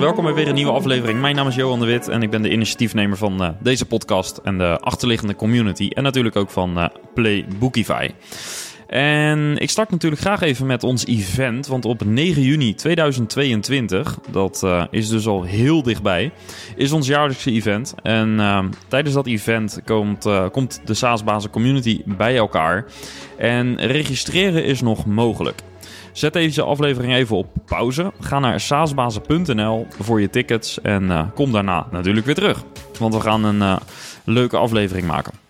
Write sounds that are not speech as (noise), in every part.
welkom bij weer een nieuwe aflevering. Mijn naam is Johan de Wit en ik ben de initiatiefnemer van uh, deze podcast en de achterliggende community. En natuurlijk ook van uh, Play Bookify. En ik start natuurlijk graag even met ons event, want op 9 juni 2022, dat uh, is dus al heel dichtbij, is ons jaarlijkse event. En uh, tijdens dat event komt, komt de SaaS-bazen community bij elkaar. En registreren is nog mogelijk. Zet deze aflevering even op pauze. Ga naar saasbazen.nl voor je tickets en kom daarna natuurlijk weer terug. Want we gaan een leuke aflevering maken.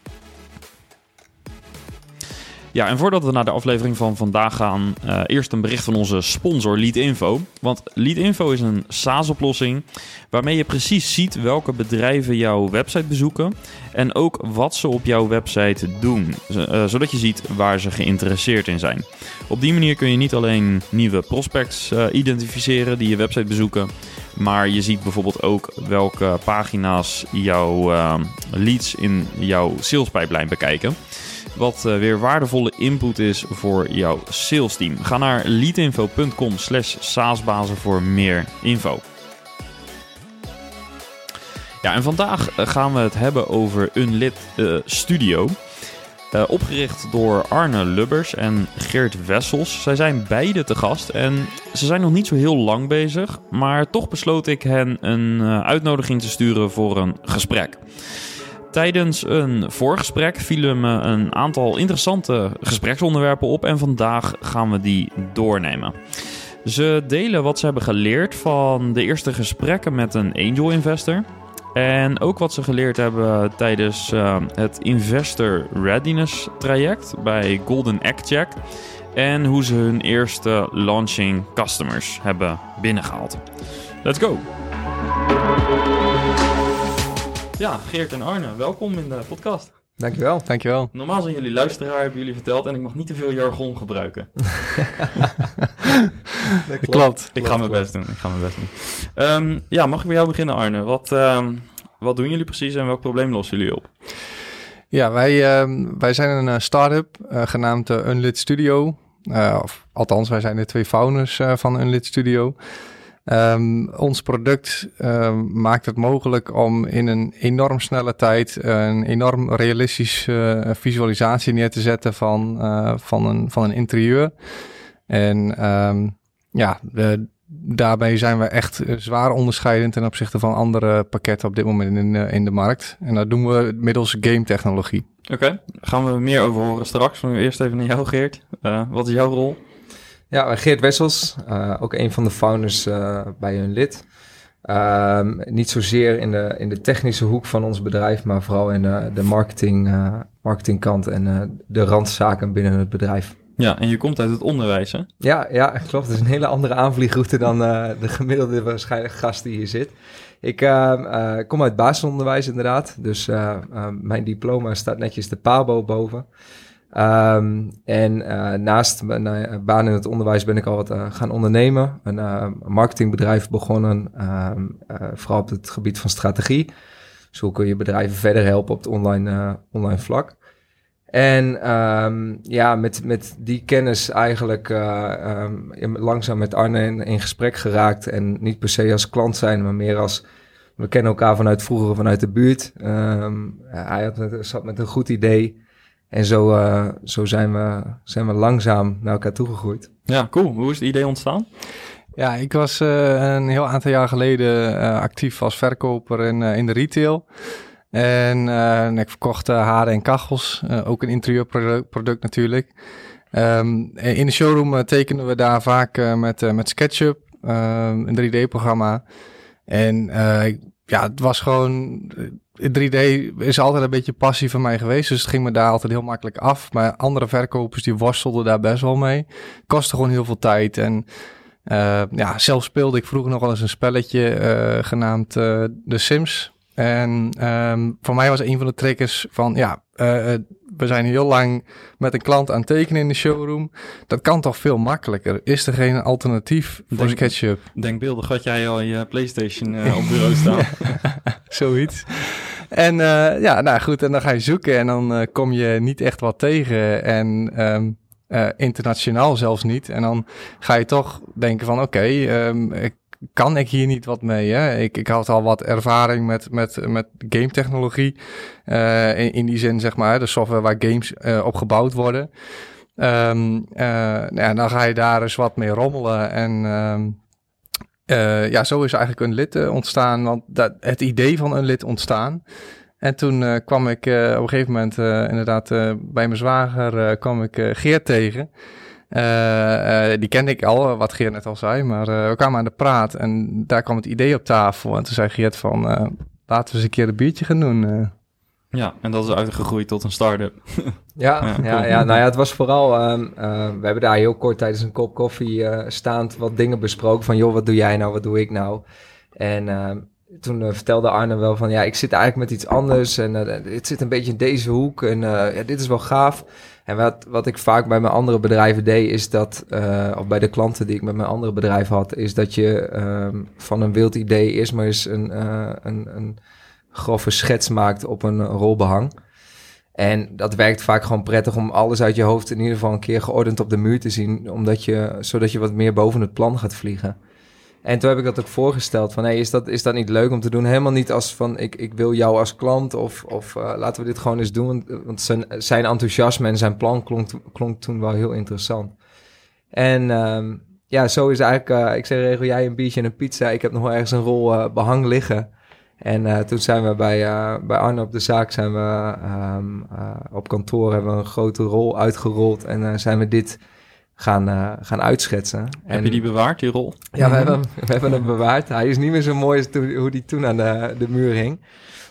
Ja, en voordat we naar de aflevering van vandaag gaan, uh, eerst een bericht van onze sponsor Leadinfo. Want Leadinfo is een SaaS-oplossing waarmee je precies ziet welke bedrijven jouw website bezoeken en ook wat ze op jouw website doen, uh, zodat je ziet waar ze geïnteresseerd in zijn. Op die manier kun je niet alleen nieuwe prospects uh, identificeren die je website bezoeken, maar je ziet bijvoorbeeld ook welke pagina's jouw leads in jouw salespipeline bekijken wat uh, weer waardevolle input is voor jouw sales team. Ga naar leadinfo.com slash saasbazen voor meer info. Ja, en vandaag gaan we het hebben over Unlit uh, Studio. Uh, opgericht door Arne Lubbers en Geert Wessels. Zij zijn beide te gast en ze zijn nog niet zo heel lang bezig. Maar toch besloot ik hen een uitnodiging te sturen voor een gesprek. Tijdens een voorgesprek vielen me een aantal interessante gespreksonderwerpen op en vandaag gaan we die doornemen. Ze delen wat ze hebben geleerd van de eerste gesprekken met een angel investor. En ook wat ze geleerd hebben tijdens uh, het Investor Readiness traject bij Golden Egg Check. En hoe ze hun eerste launching customers hebben binnengehaald. Let's go! Ja, Geert en Arne, welkom in de podcast. Dankjewel. Dankjewel. Normaal zijn jullie luisteraar, hebben jullie verteld, en ik mag niet te veel jargon gebruiken. (laughs) dat klopt. klopt. Ik ga mijn best doen. Ik ga mijn best doen. Um, ja, mag ik bij jou beginnen, Arne? Wat, um, wat doen jullie precies en welk probleem lossen jullie op? Ja, wij, uh, wij zijn een start-up uh, genaamd uh, Unlit Studio. Uh, of althans, wij zijn de twee founders van Unlit Studio. Um, ons product um, maakt het mogelijk om in een enorm snelle tijd een enorm realistische uh, visualisatie neer te zetten van, uh, van, een, van een interieur. En um, ja, de, daarbij zijn we echt zwaar onderscheidend ten opzichte van andere pakketten op dit moment in, uh, in de markt. En dat doen we middels game technologie. Oké, okay. gaan we meer over horen straks. Maar eerst even naar jou, Geert. wat is jouw rol? Ja, Geert Wessels, uh, ook een van de founders uh, bij hun lid. Um, niet zozeer in de, in de technische hoek van ons bedrijf, maar vooral in de, de marketing, marketingkant en de randzaken binnen het bedrijf. Ja, en je komt uit het onderwijs, hè? Ja, ja klopt. Het is een hele andere aanvliegroute dan de gemiddelde waarschijnlijk gast die hier zit. Ik kom uit basisonderwijs inderdaad, dus mijn diploma staat netjes de PABO boven. Um, en uh, naast mijn uh, baan in het onderwijs ben ik al wat uh, gaan ondernemen. Een marketingbedrijf begonnen, um, vooral op het gebied van strategie. Zo kun je bedrijven verder helpen op het online, online vlak. En um, ja, met, met die kennis eigenlijk langzaam met Arne in, in, gesprek geraakt. En niet per se als klant zijn, maar meer als... We kennen elkaar vanuit vroeger, vanuit de buurt. hij had, zat met een goed idee... En zo, uh, zo zijn, we, zijn we langzaam naar elkaar toegegroeid. Ja, cool. Hoe is het idee ontstaan? Ja, ik was uh, een heel aantal jaar geleden uh, actief als verkoper in, in de retail. En ik verkocht haren en kachels, ook een interieurproduct natuurlijk. Um, in de showroom tekenen we daar vaak met, met SketchUp, een 3D-programma. En ja, het was gewoon 3D is altijd een beetje passie van mij geweest. Dus het ging me daar altijd heel makkelijk af. Maar andere verkopers die worstelden daar best wel mee. Kostte gewoon heel veel tijd. En uh, ja, zelf speelde ik vroeger nog wel eens een spelletje uh, genaamd The Sims. En um, voor mij was een van de triggers van ja, we zijn heel lang met een klant aan het tekenen in de showroom. Dat kan toch veel makkelijker? Is er geen alternatief voor denk, SketchUp? Denkbeeldig had jij al je PlayStation uh, (laughs) op bureau staan. (laughs) Zoiets. En uh, ja, nou goed, en dan ga je zoeken en dan uh, kom je niet echt wat tegen. En um, internationaal zelfs niet. En dan ga je toch denken van oké, okay, um, ik kan ik hier niet wat mee? Hè? Ik, ik had al wat ervaring met, met, met game technologie. Uh, in, die zin, zeg maar, de software waar games uh, op gebouwd worden. Um, nou ja, dan ga je daar eens wat mee rommelen. En um, ja, zo is eigenlijk een lid ontstaan. Want dat, het idee van een lid ontstaan. En toen kwam ik op een gegeven moment inderdaad bij mijn zwager kwam ik Geert tegen. Uh, uh, die kende ik al, wat Geert net al zei, maar uh, we kwamen aan de praat en daar kwam het idee op tafel. En toen zei Geert van, laten we eens een keer een biertje gaan doen. Ja, en dat is uitgegroeid tot een start-up. (laughs) ja, ja, ja, ja, nou ja, het was vooral, ehm, we hebben daar heel kort tijdens een kop koffie staand wat dingen besproken van, joh, wat doe jij nou, wat doe ik nou? En ehm, toen vertelde Arne wel van, ja, ik zit eigenlijk met iets anders en het zit een beetje in deze hoek en ja, dit is wel gaaf. En wat, wat ik vaak bij mijn andere bedrijven deed, is dat, uh, of bij de klanten die ik met mijn andere bedrijven had, is dat je um, van een wild idee eerst maar eens een, uh, een, een grove schets maakt op een rolbehang. En dat werkt vaak gewoon prettig om alles uit je hoofd in ieder geval een keer geordend op de muur te zien, omdat je, zodat je wat meer boven het plan gaat vliegen. En toen heb ik dat ook voorgesteld van, hey, is, dat, is dat niet leuk om te doen? Helemaal niet als van, ik, ik wil jou als klant of, of uh, laten we dit gewoon eens doen. Want zijn, zijn enthousiasme en zijn plan klonk, klonk toen wel heel interessant. En um, ja, zo is eigenlijk, uh, ik zeg regel jij een biertje en een pizza. Ik heb nog wel ergens een rol behang liggen. En toen zijn we bij, bij Arne op de zaak, zijn we um, op kantoor, hebben we een grote rol uitgerold en zijn we dit gaan, uh, gaan uitschetsen. Heb je die bewaard, die rol? Ja, we hebben, hem, we hebben hem bewaard. Hij is niet meer zo mooi als toen, hoe die toen aan de, de muur hing.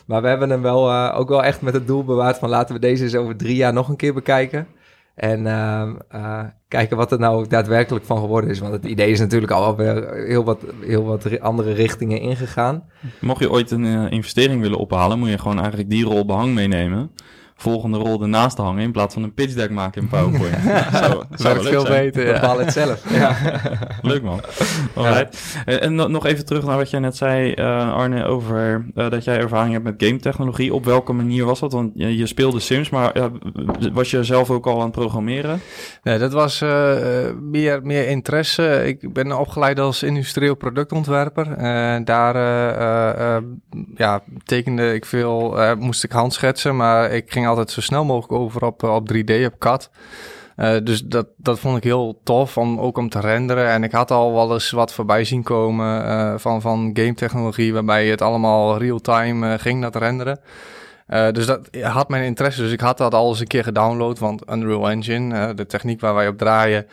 Maar we hebben hem wel uh, ook wel echt met het doel bewaard van laten we deze eens over drie jaar nog een keer bekijken. En uh, kijken wat er nou daadwerkelijk van geworden is. Want het idee is natuurlijk al weer heel wat, heel wat andere richtingen ingegaan. Mocht je ooit een investering willen ophalen, moet je gewoon eigenlijk die rol behang meenemen volgende rol ernaast hangen in plaats van een pitch deck maken in PowerPoint. (laughs) zo, zou het veel beter. Ja. Bepaal het zelf. (laughs) Ja. leuk man. Ja. En nog even terug naar wat jij net zei, uh, Arne, over uh, dat jij ervaring hebt met game technologie. Op welke manier was dat? Want je, je speelde Sims, maar uh, was je zelf ook al aan het programmeren? Nee, dat was meer, meer interesse. Ik ben opgeleid als industrieel productontwerper. daar ja, tekende ik veel, moest ik handschetsen, maar ik ging altijd zo snel mogelijk over op, op 3D, op CAD. Uh, dus dat, dat vond ik heel tof, om, ook om te renderen. En ik had al wel eens wat voorbij zien komen uh, van, van game technologie, waarbij het allemaal real-time ging, dat renderen. dus dat had mijn interesse. Dus ik had dat al eens een keer gedownload, want Unreal Engine, de techniek waar wij op draaien,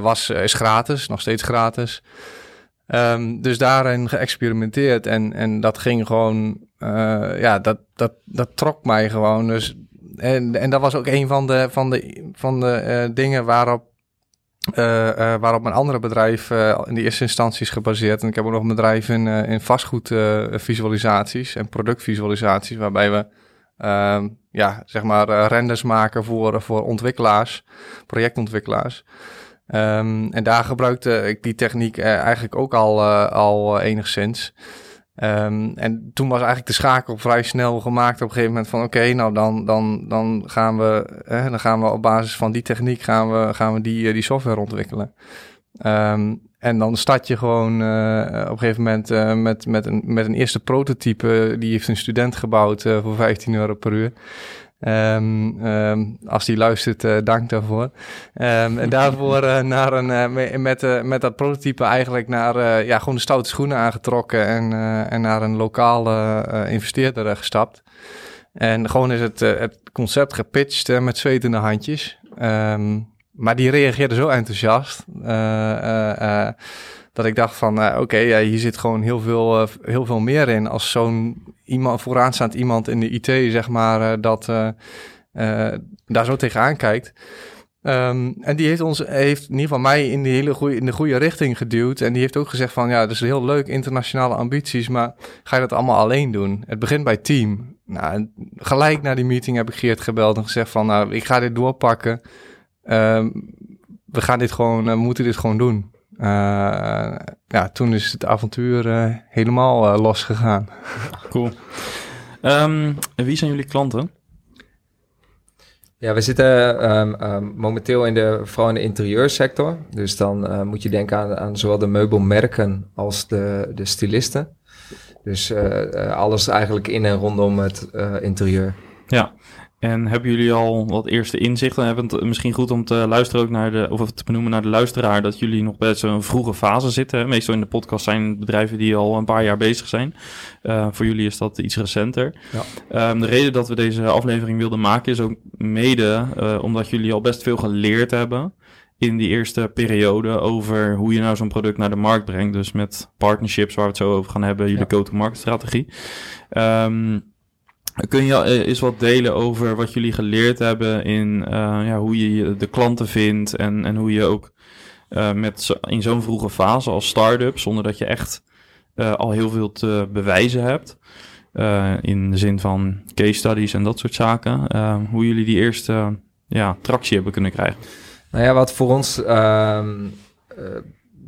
was, is gratis, nog steeds gratis. Um, dus daarin geëxperimenteerd en, en dat ging gewoon, ja, dat, dat, dat trok mij gewoon. Dus, en, en dat was ook een van de, van de, van de uh, dingen waarop, uh, waarop mijn andere bedrijf in de eerste instantie is gebaseerd. En ik heb ook nog een bedrijf in, in vastgoedvisualisaties en productvisualisaties, waarbij we ehm, ja, zeg maar renders maken voor, voor ontwikkelaars, projectontwikkelaars. Um, en daar gebruikte ik die techniek eigenlijk ook al, al enigszins. Um, en toen was eigenlijk de schakel vrij snel gemaakt op een gegeven moment van oké, nou dan, dan, dan, gaan we, eh, dan gaan we op basis van die techniek gaan we, gaan we die, die software ontwikkelen. Um, en dan start je gewoon uh, op een gegeven moment met, met, een, met een eerste prototype. Die heeft een student gebouwd voor 15 euro per uur. Um, als die luistert, uh, dank daarvoor. Um, en daarvoor uh, naar een, uh, met, met dat prototype eigenlijk naar ja, gewoon de stoute schoenen aangetrokken en, en naar een lokale investeerder gestapt. En gewoon is het, het concept gepitcht met zwetende handjes. maar die reageerde zo enthousiast dat ik dacht van, uh, oké, ja, hier zit gewoon heel veel, uh, heel veel meer in. Als zo'n iemand, vooraanstaand iemand in de IT, zeg maar, uh, dat daar zo tegenaan kijkt. Um, en die heeft ons, heeft in ieder geval mij in de hele goede, in de goede richting geduwd. En die heeft ook gezegd van, ja, dat is heel leuk, internationale ambities, maar ga je dat allemaal alleen doen? Het begint bij team. Nou, gelijk na die meeting heb ik Geert gebeld en gezegd van, nou, ik ga dit doorpakken. Um, we gaan dit gewoon, we moeten dit gewoon doen. Uh, ja, toen is het avontuur uh, helemaal uh, losgegaan. (laughs) Cool. Um, wie zijn jullie klanten? Ja, we zitten um, um, momenteel in de, vooral in de interieursector. Dus dan uh, moet je denken aan, aan zowel de meubelmerken als de, de stylisten. Dus uh, alles eigenlijk in en rondom het interieur. Ja, en hebben jullie al wat eerste inzichten? Hebben het misschien goed om te luisteren ook naar de, of te benoemen naar de luisteraar, dat jullie nog best zo'n vroege fase zitten. Meestal in de podcast zijn bedrijven die al een paar jaar bezig zijn. Uh, voor jullie is dat iets recenter. Ja. Um, de reden dat we deze aflevering wilden maken is ook mede uh, omdat jullie al best veel geleerd hebben in die eerste periode over hoe je nou zo'n product naar de markt brengt. Dus met partnerships waar we het zo over gaan hebben, jullie ja. go-to-market strategie. Um, Kun je uh, eens wat delen over wat jullie geleerd hebben in uh, ja, hoe je de klanten vindt en, en hoe je ook uh, met in zo'n vroege fase als start-up, zonder dat je echt al heel veel te bewijzen hebt, in de zin van case studies en dat soort zaken, hoe jullie die eerste ja, tractie hebben kunnen krijgen? Nou ja, wat voor ons ehm,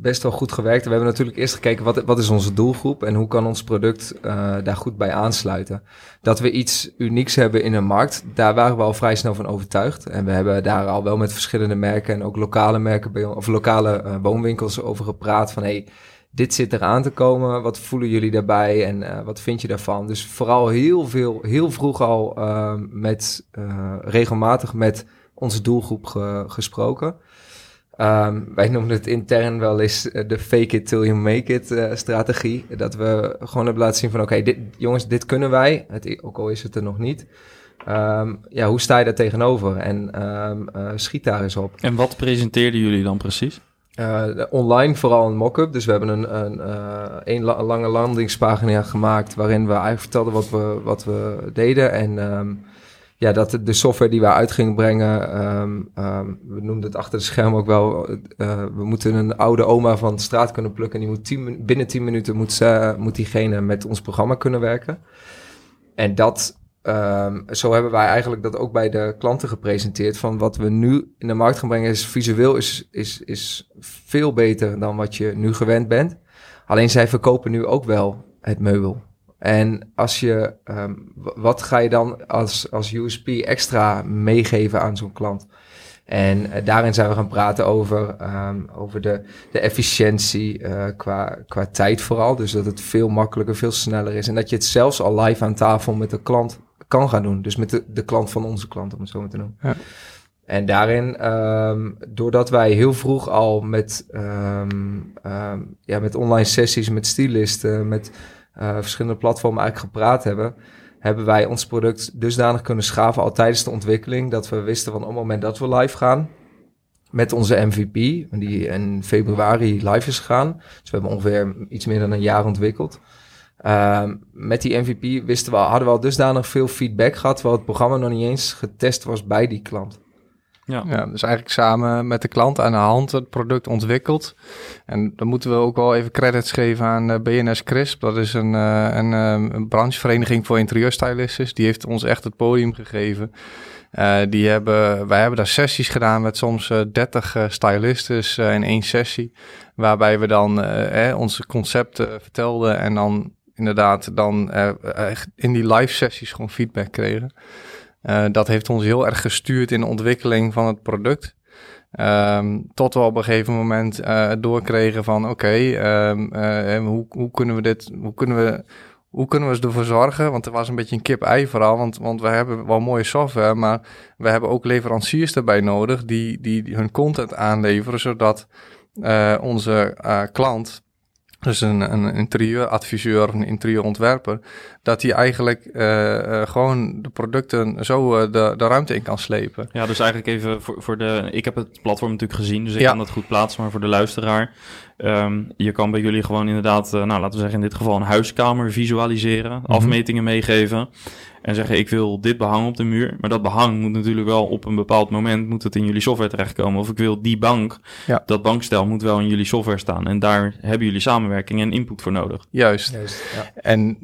best wel goed gewerkt. We hebben natuurlijk eerst gekeken wat, wat is onze doelgroep en hoe kan ons product uh, daar goed bij aansluiten. Dat we iets unieks hebben in een markt, daar waren we al vrij snel van overtuigd. En we hebben daar al wel met verschillende merken en ook lokale merken bij, of lokale uh, woonwinkels over gepraat van hey, dit zit er aan te komen. Wat voelen jullie daarbij en uh, wat vind je daarvan? Dus vooral heel veel, heel vroeg al met regelmatig met onze doelgroep ge, gesproken. Um, wij noemen het intern wel eens eh, de fake it till you make it uh, strategie. Dat we gewoon hebben laten zien van oké, okay, jongens, dit kunnen wij. Het, ook al is het er nog niet. Um, ja, hoe sta je daar tegenover? En um, uh, schiet daar eens op. En wat presenteerden jullie dan precies? Uh, online vooral een mock-up. Dus we hebben een, een, een la lange landingspagina gemaakt... waarin we eigenlijk vertelden wat we, wat we deden. En ja, dat de software die we uit gingen brengen, um, um, we noemden het achter de scherm ook wel, uh, we moeten een oude oma van de straat kunnen plukken. Die moet tien, binnen 10 minuten moet, ze, moet diegene met ons programma kunnen werken. En dat, um, zo hebben wij eigenlijk dat ook bij de klanten gepresenteerd. Van wat we nu in de markt gaan brengen is visueel is, is, is veel beter dan wat je nu gewend bent. Alleen zij verkopen nu ook wel het meubel. En als je, um, wat ga je dan als, als USP extra meegeven aan zo'n klant? En uh, daarin zijn we gaan praten over, um, over de, de efficiëntie uh, qua, qua tijd vooral. Dus dat het veel makkelijker, veel sneller is. En dat je het zelfs al live aan tafel met de klant kan gaan doen. Dus met de, de klant van onze klant, om het zo maar te noemen. Ja. En daarin, um, doordat wij heel vroeg al met, ja, met online sessies, met stylisten, met uh, verschillende platformen eigenlijk gepraat hebben, hebben wij ons product dusdanig kunnen schaven al tijdens de ontwikkeling, dat we wisten van op het moment dat we live gaan, met onze MVP, die in februari live is gegaan. Dus we hebben ongeveer iets meer dan een jaar ontwikkeld. Uh, met die MVP wisten we, hadden we al dusdanig veel feedback gehad, terwijl het programma nog niet eens getest was bij die klant. Ja. dus eigenlijk samen met de klant aan de hand het product ontwikkeld. En dan moeten we ook wel even credits geven aan uh, eh, BNS CRISP. Dat is een, uh, een, uh, een branchevereniging voor interieurstylisten. Die heeft ons echt het podium gegeven. die hebben, wij hebben daar sessies gedaan met soms 30 stylisten in één sessie. Waarbij we dan onze concepten vertelden en dan inderdaad dan in die live sessies gewoon feedback kregen. Uh, dat heeft ons heel erg gestuurd in de ontwikkeling van het product. Um, tot we op een gegeven moment uh, doorkregen van oké, um, uh, hoe, hoe kunnen we dit, hoe kunnen we, hoe kunnen we ervoor zorgen? Want er was een beetje een kip-ei verhaal, want, want we hebben wel mooie software, maar we hebben ook leveranciers erbij nodig die, die hun content aanleveren, zodat onze klant dus een, een interieuradviseur een interieurontwerper, dat hij eigenlijk uh, uh, gewoon de producten zo uh, de, de ruimte in kan slepen. Ja, dus eigenlijk even voor, voor de. Ik heb het platform natuurlijk gezien, dus ik ja. kan dat goed plaatsen. Maar voor de luisteraar, um, je kan bij jullie gewoon inderdaad, nou laten we zeggen in dit geval een huiskamer visualiseren, mm -hmm. afmetingen meegeven en zeggen ik wil dit behang op de muur. Maar dat behang moet natuurlijk wel op een bepaald moment moet het in jullie software terechtkomen. Of ik wil die bank, ja. dat bankstel moet wel in jullie software staan. En daar hebben jullie samenwerking en input voor nodig. Juist. Juist ja. En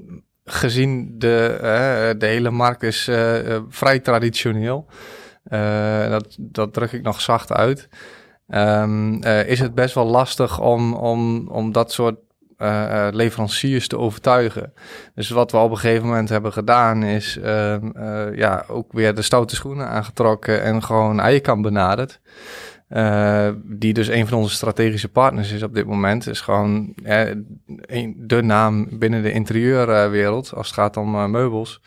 gezien de, uh, de hele markt is uh, vrij traditioneel. Uh, dat, dat druk ik nog zacht uit. Um, is het best wel lastig om, om, om dat soort uh, leveranciers te overtuigen. Dus wat we op een gegeven moment hebben gedaan is ehm, ja, ook weer de stoute schoenen aangetrokken en gewoon Eikam benaderd. die dus een van onze strategische partners is op dit moment. Is gewoon de naam binnen de interieurwereld als het gaat om meubels.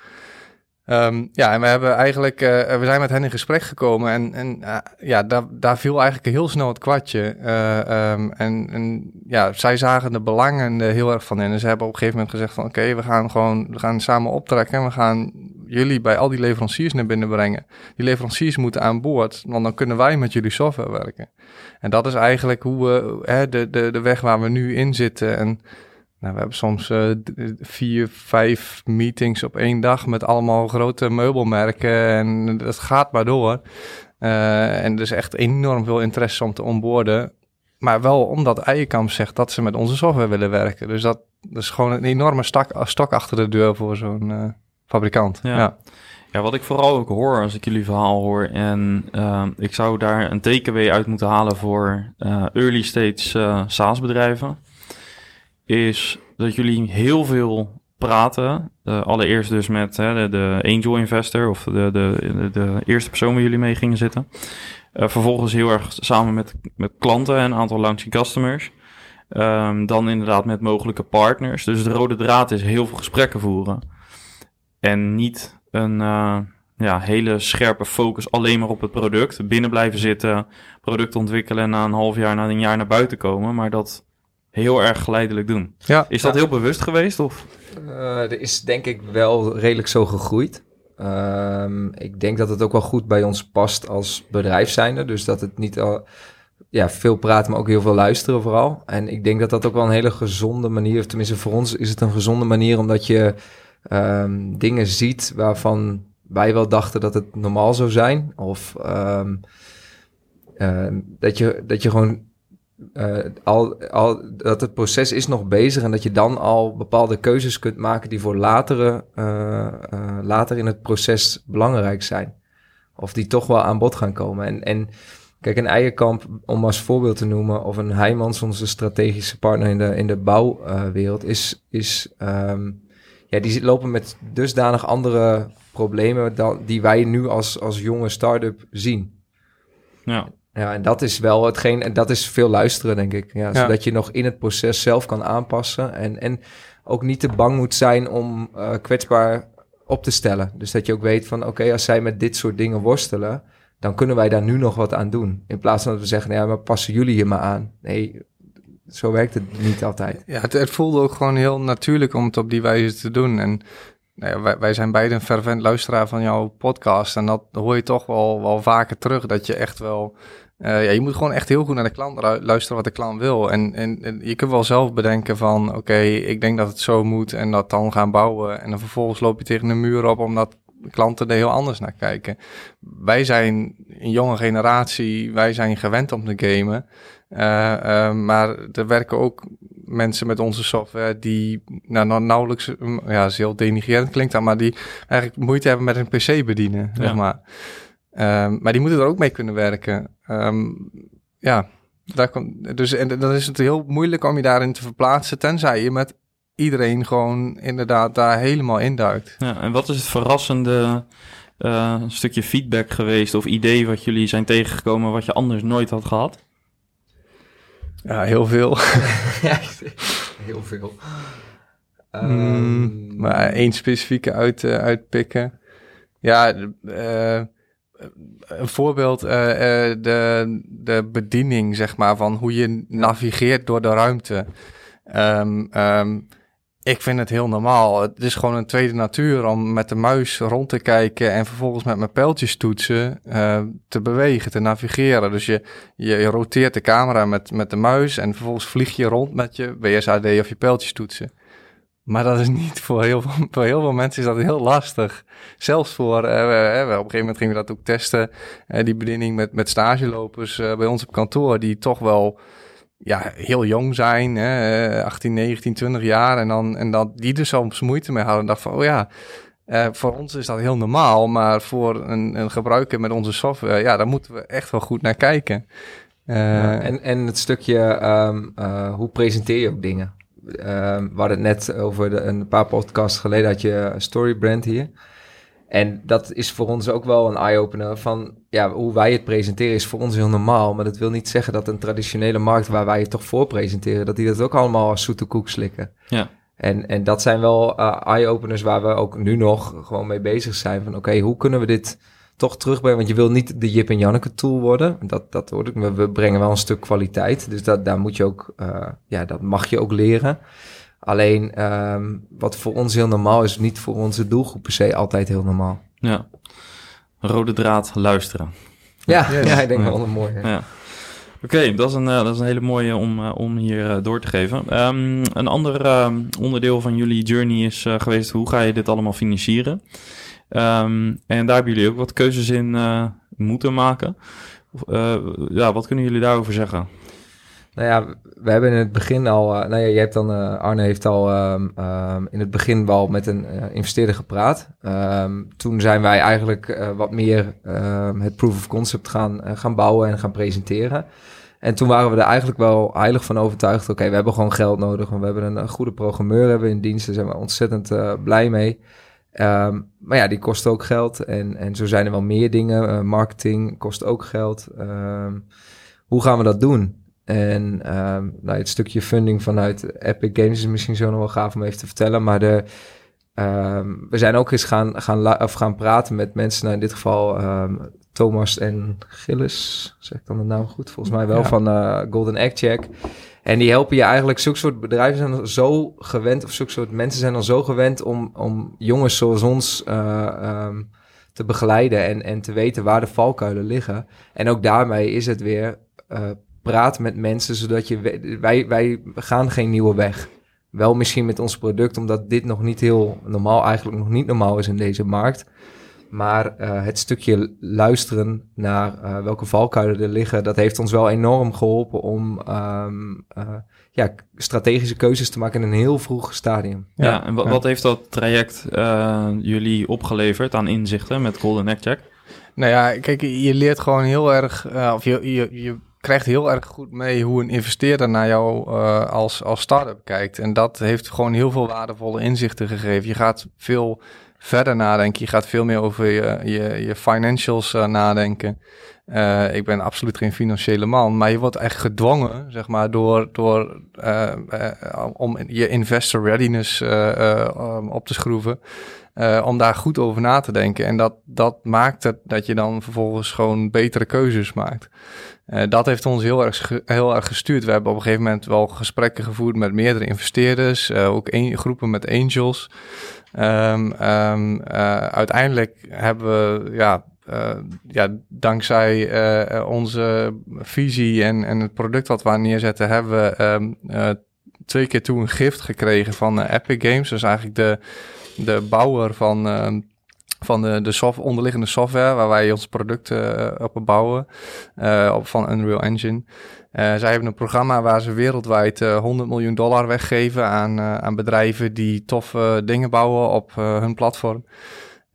Ehm, ja, en we hebben eigenlijk, uh, we zijn met hen in gesprek gekomen en, en uh, ja, daar, daar viel eigenlijk heel snel het kwartje. Uh, um, en, en ja, zij zagen de belangen heel erg van in. En ze hebben op een gegeven moment gezegd van oké, we gaan gewoon, we gaan samen optrekken en we gaan jullie bij al die leveranciers naar binnen brengen. Die leveranciers moeten aan boord, want dan kunnen wij met jullie software werken. En dat is eigenlijk hoe we, de, de, de weg waar we nu in zitten en... Nou, we hebben soms uh, vier, vijf meetings op één dag met allemaal grote meubelmerken en dat gaat maar door. Uh, en er is echt enorm veel interesse om te onboorden. Maar wel omdat Eierkamp zegt dat ze met onze software willen werken. Dus dat, dat is gewoon een enorme stok, stok achter de deur voor zo'n uh, fabrikant. Ja. ja. ja. wat ik vooral ook hoor als ik jullie verhaal hoor... en ik zou daar een takeaway uit moeten halen voor early stage SaaS-bedrijven is dat jullie heel veel praten. Allereerst dus met de, de, angel investor of de, de, de, eerste persoon waar jullie mee gingen zitten. Uh, vervolgens heel erg samen met, met klanten en een aantal launching customers. Um, dan inderdaad met mogelijke partners. Dus de rode draad is heel veel gesprekken voeren. En niet een uh, ja, hele scherpe focus alleen maar op het product. Binnen blijven zitten, product ontwikkelen en na een half jaar, na een jaar naar buiten komen. Maar dat heel erg geleidelijk doen. Ja, is dat heel bewust geweest? Of? Uh, er is denk ik wel redelijk zo gegroeid. Um, ik denk dat het ook wel goed bij ons past als bedrijf zijnde. Dus dat het niet al ja, veel praten, maar ook heel veel luisteren vooral. En ik denk dat dat ook wel een hele gezonde manier, of tenminste voor ons is het een gezonde manier, omdat je um, dingen ziet waarvan wij wel dachten dat het normaal zou zijn. Of um, uh, dat, je, dat je gewoon uh, al, al, dat het proces is nog bezig en dat je dan al bepaalde keuzes kunt maken die voor latere, uh, later in het proces belangrijk zijn. Of die toch wel aan bod gaan komen. En, en kijk, een Eierkamp, om als voorbeeld te noemen, of een Heijmans, onze strategische partner in de, in de bouwwereld, is, is um, ja, die lopen met dusdanig andere problemen dan, die wij nu als, als jonge start-up zien. Ja. Ja, en dat is wel hetgeen, en dat is veel luisteren, denk ik. Ja, zodat je nog in het proces zelf kan aanpassen. En, en ook niet te bang moet zijn om uh, kwetsbaar op te stellen. Dus dat je ook weet van, oké, als zij met dit soort dingen worstelen, dan kunnen wij daar nu nog wat aan doen. In plaats van dat we zeggen, nou ja, maar passen jullie je maar aan. Nee, zo werkt het niet altijd. Ja, het, het voelde ook gewoon heel natuurlijk om het op die wijze te doen. En nou wij, wij, zijn beide een fervent luisteraar van jouw podcast. En dat hoor je toch wel, wel vaker terug. Dat je echt wel uh, ja, je moet gewoon echt heel goed naar de klant luisteren wat de klant wil. En, en, en je kunt wel zelf bedenken van, oké, ik denk dat het zo moet en dat dan gaan bouwen. En dan vervolgens loop je tegen een muur op omdat klanten er heel anders naar kijken. Wij zijn een jonge generatie, wij zijn gewend om te gamen. Uh, uh, maar er werken ook mensen met onze software die nou, nauwelijks, ja, is heel denigrerend klinkt dat, maar die eigenlijk moeite hebben met een PC bedienen, ja. zeg maar. Um, maar die moeten er ook mee kunnen werken. Um, ja, daar komt, dus en dan is het heel moeilijk om je daarin te verplaatsen, tenzij je met iedereen gewoon inderdaad daar helemaal induikt. Ja, en wat is het verrassende uh, stukje feedback geweest of idee wat jullie zijn tegengekomen wat je anders nooit had gehad? Ja, heel veel. (laughs) ja, heel veel. Um, maar één specifieke uit, uh, uitpikken. Ja, uh, een voorbeeld, uh, de, de bediening, zeg maar, van hoe je navigeert door de ruimte. Um, um, ik vind het heel normaal. Het is gewoon een tweede natuur om met de muis rond te kijken en vervolgens met mijn pijltjes toetsen uh, te bewegen, te navigeren. Dus je, je, roteert de camera met, met de muis en vervolgens vlieg je rond met je WSAD of je pijltjes toetsen. Maar dat is niet voor heel veel, veel mensen is dat heel lastig. Zelfs voor, uh, we, op een gegeven moment gingen we dat ook testen, uh, die bediening met, met stagelopers bij ons op kantoor, die toch wel ja, heel jong zijn, hè, 18, 19, 20 jaar, en, dan, en dat die er soms moeite mee hadden. En dacht van, oh ja, voor ons is dat heel normaal, maar voor een, een gebruiker met onze software, ja, daar moeten we echt wel goed naar kijken. Ja, en, en het stukje, um, hoe presenteer je ook dingen? we hadden het net over de, een paar podcasts geleden had je Storybrand hier. En dat is voor ons ook wel een eye-opener van ja, hoe wij het presenteren is voor ons heel normaal. Maar dat wil niet zeggen dat een traditionele markt waar wij het toch voor presenteren, dat die dat ook allemaal als zoete koek slikken. Ja. En, en dat zijn wel uh, eye-openers waar we ook nu nog gewoon mee bezig zijn. Van oké, hoe kunnen we dit toch terugbrengen? Want je wil niet de Jip en Janneke tool worden. Dat, dat hoort ik. We brengen wel een stuk kwaliteit. Dus dat, daar moet je ook, uh, ja, dat mag je ook leren. Alleen um, wat voor ons heel normaal is, niet voor onze doelgroep per se altijd heel normaal. Ja. Rode draad luisteren. Ja, ja ik denk wel een mooie. Ja. Oké, dat, is een, uh, dat is een hele mooie om, uh, om hier uh, door te geven. Um, een ander ehm, onderdeel van jullie journey is geweest, hoe ga je dit allemaal financieren? Um, en daar hebben jullie ook wat keuzes in moeten maken. ja, wat kunnen jullie daarover zeggen? Nou ja, we hebben in het begin al, uh, nou ja, je hebt dan, uh, Arne heeft al um, um, in het begin wel met een uh, investeerder gepraat. Um, toen zijn wij eigenlijk wat meer het proof of concept gaan, gaan bouwen en gaan presenteren. En toen waren we er eigenlijk wel heilig van overtuigd. Oké, we hebben gewoon geld nodig. Want we hebben een, goede programmeur hebben in dienst. Daar zijn we ontzettend blij mee. maar ja, die kost ook geld. En, en zo zijn er wel meer dingen. marketing kost ook geld. hoe gaan we dat doen? En um, nou, het stukje funding vanuit Epic Games is misschien zo nog wel gaaf om even te vertellen. Maar de, um, we zijn ook eens gaan, gaan, of gaan praten met mensen, nou in dit geval um, Thomas en Gilles, zeg ik dan de naam goed? Volgens mij wel, ja. van uh, Golden Egg Check. En die helpen je eigenlijk, zulke soort bedrijven zijn zo gewend, of zulke soort mensen zijn al zo gewend om, om jongens zoals ons uh, te begeleiden en, en te weten waar de valkuilen liggen. En ook daarmee is het weer uh, praat met mensen, zodat je... Wij, wij gaan geen nieuwe weg. Wel misschien met ons product, omdat dit nog niet heel normaal, eigenlijk nog niet normaal is in deze markt. Maar uh, het stukje luisteren naar uh, welke valkuilen er liggen, dat heeft ons wel enorm geholpen om um, uh, ja, strategische keuzes te maken in een heel vroeg stadium. Ja, ja en wat, wat heeft dat traject jullie opgeleverd aan inzichten met Golden Egg Check? Nou ja, kijk, je leert gewoon heel erg, of je, je, je krijgt heel erg goed mee hoe een investeerder naar jou uh, als, als start-up kijkt. En dat heeft gewoon heel veel waardevolle inzichten gegeven. Je gaat veel verder nadenken. Je gaat veel meer over je, je, je financials uh, nadenken. Uh, ik ben absoluut geen financiële man, maar je wordt echt gedwongen, zeg maar, door, door om je investor readiness op te schroeven. om daar goed over na te denken. En dat, dat maakt het dat je dan vervolgens gewoon betere keuzes maakt. Uh, dat heeft ons heel erg, heel erg gestuurd. We hebben op een gegeven moment wel gesprekken gevoerd met meerdere investeerders, uh, ook een, groepen met angels. Um, um, uh, uiteindelijk hebben we, ja, ja dankzij onze visie en, en het product wat we neerzetten, hebben we um, twee keer toe een gift gekregen van Epic Games. Dus eigenlijk de, de bouwer van van de, de soft, onderliggende software waar wij ons producten uh, op bouwen, uh, op van Unreal Engine. Uh, zij hebben een programma waar ze wereldwijd 100 miljoen dollar weggeven aan, aan bedrijven die toffe dingen bouwen op hun platform.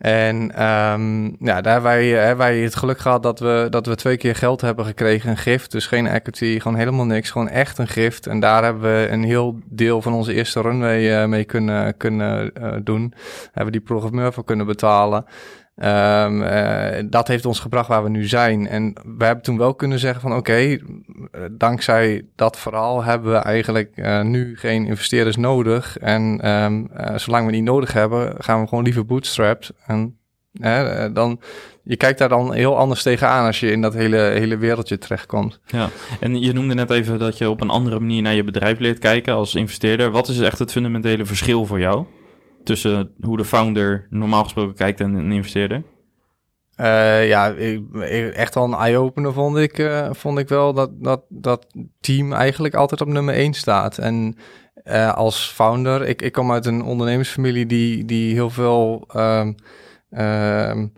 En um, ja, daar hebben wij, wij het geluk gehad dat we, dat we twee keer geld hebben gekregen, een gift. Dus geen equity, gewoon helemaal niks, gewoon echt een gift. En daar hebben we een heel deel van onze eerste runway uh, mee kunnen, kunnen uh, doen. Hebben die programmeur voor kunnen betalen. Um, uh, dat heeft ons gebracht waar we nu zijn. En we hebben toen wel kunnen zeggen van oké, okay, dankzij dat verhaal hebben we eigenlijk uh, nu geen investeerders nodig. En uh, zolang we die nodig hebben, gaan we gewoon liever bootstrapped. En dan, je kijkt daar dan heel anders tegenaan als je in dat hele, hele wereldje terechtkomt. Ja, en je noemde net even dat je op een andere manier naar je bedrijf leert kijken als investeerder. Wat is echt het fundamentele verschil voor jou? Tussen hoe de founder normaal gesproken kijkt en een investeerder? Uh, ja, ik, echt wel een eye-opener vond ik, uh, vond ik wel dat, dat dat team eigenlijk altijd op nummer 1 staat. En uh, als founder, ik, ik kom uit een ondernemersfamilie die, die heel veel um, um,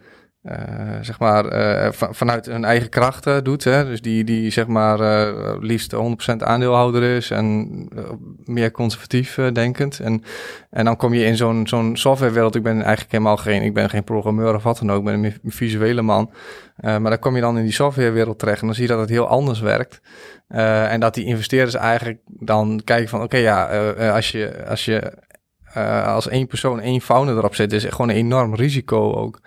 uh, zeg maar, uh, vanuit hun eigen krachten doet. Hè? Dus die, die zeg maar uh, liefst 100% aandeelhouder is en meer conservatief denkend. En, en dan kom je in zo'n zo'n softwarewereld. Ik ben eigenlijk helemaal geen, ik ben geen programmeur of wat dan ook. Ik ben een visuele man. maar dan kom je dan in die softwarewereld terecht en dan zie je dat het heel anders werkt. en dat die investeerders eigenlijk dan kijken van, oké, okay, ja, als je, als je als één persoon, één founder erop zit, is gewoon een enorm risico ook.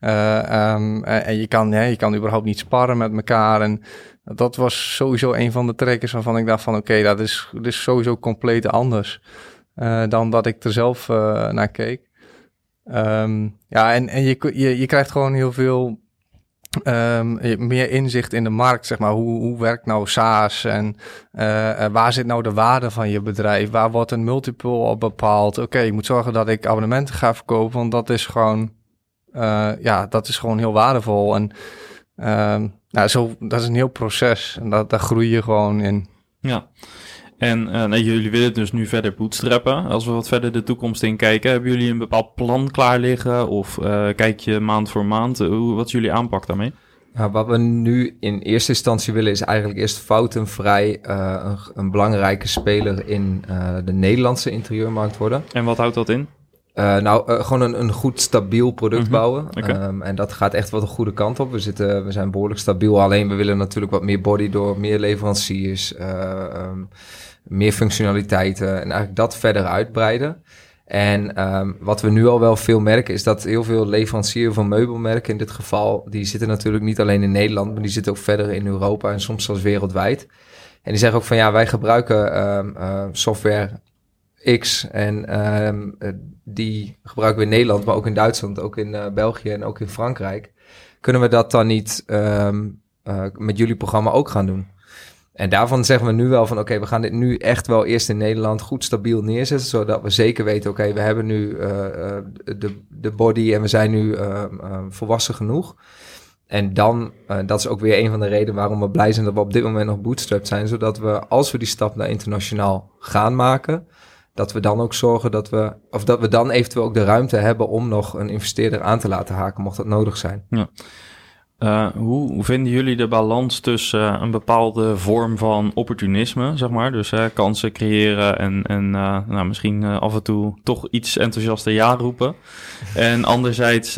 Uh, um, en je kan, ja, je kan überhaupt niet sparren met elkaar. En dat was sowieso een van de trekkers waarvan ik dacht van oké, dat, is, dat sowieso compleet anders dan dat ik er zelf naar keek. Um, ja, en, en je, je, je krijgt gewoon heel veel um, meer inzicht in de markt, zeg maar. Hoe, hoe werkt nou SaaS en uh, waar zit nou de waarde van je bedrijf? Waar wordt een multiple op bepaald? Oké, je moet zorgen dat ik abonnementen ga verkopen, want dat is gewoon uh, ja, dat is gewoon heel waardevol. En uh, nou, zo, dat is een heel proces en dat, daar groei je gewoon in. Ja. En uh, nee, jullie willen dus nu verder bootstrappen. Als we wat verder de toekomst in kijken, hebben jullie een bepaald plan klaar liggen? Of uh, kijk je maand voor maand? Hoe, wat is jullie aanpak daarmee? Nou, wat we nu in eerste instantie willen is eigenlijk eerst foutenvrij uh, een, een, belangrijke speler in de Nederlandse interieurmarkt worden. En wat houdt dat in? Uh, nou, uh, gewoon een, een goed stabiel product mm -hmm. bouwen. Okay. Um, en dat gaat echt wel de goede kant op. We, zitten, we zijn behoorlijk stabiel. Alleen we willen natuurlijk wat meer body door, meer leveranciers, uh, um, meer functionaliteiten en eigenlijk dat verder uitbreiden. En um, wat we nu al wel veel merken is dat heel veel leveranciers van meubelmerken in dit geval, die zitten natuurlijk niet alleen in Nederland, maar die zitten ook verder in Europa en soms zelfs wereldwijd. En die zeggen ook van ja, wij gebruiken software X. En um, die gebruiken we in Nederland, maar ook in Duitsland, ook in uh, België en ook in Frankrijk. Kunnen we dat dan niet um, uh, met jullie programma ook gaan doen? En daarvan zeggen we nu wel van oké, we gaan dit nu echt wel eerst in Nederland goed stabiel neerzetten, zodat we zeker weten, oké, we hebben nu de, de body en we zijn nu volwassen genoeg. En dan, dat is ook weer een van de redenen waarom we blij zijn dat we op dit moment nog bootstrapped zijn, zodat we als we die stap naar internationaal gaan maken, dat we dan ook zorgen dat we, of dat we dan eventueel ook de ruimte hebben om nog een investeerder aan te laten haken, mocht dat nodig zijn. Ja. Uh, hoe vinden jullie de balans tussen uh, een bepaalde vorm van opportunisme, zeg maar, dus uh, kansen creëren en, en nou, misschien af en toe toch iets enthousiaster ja roepen, en (laughs) anderzijds,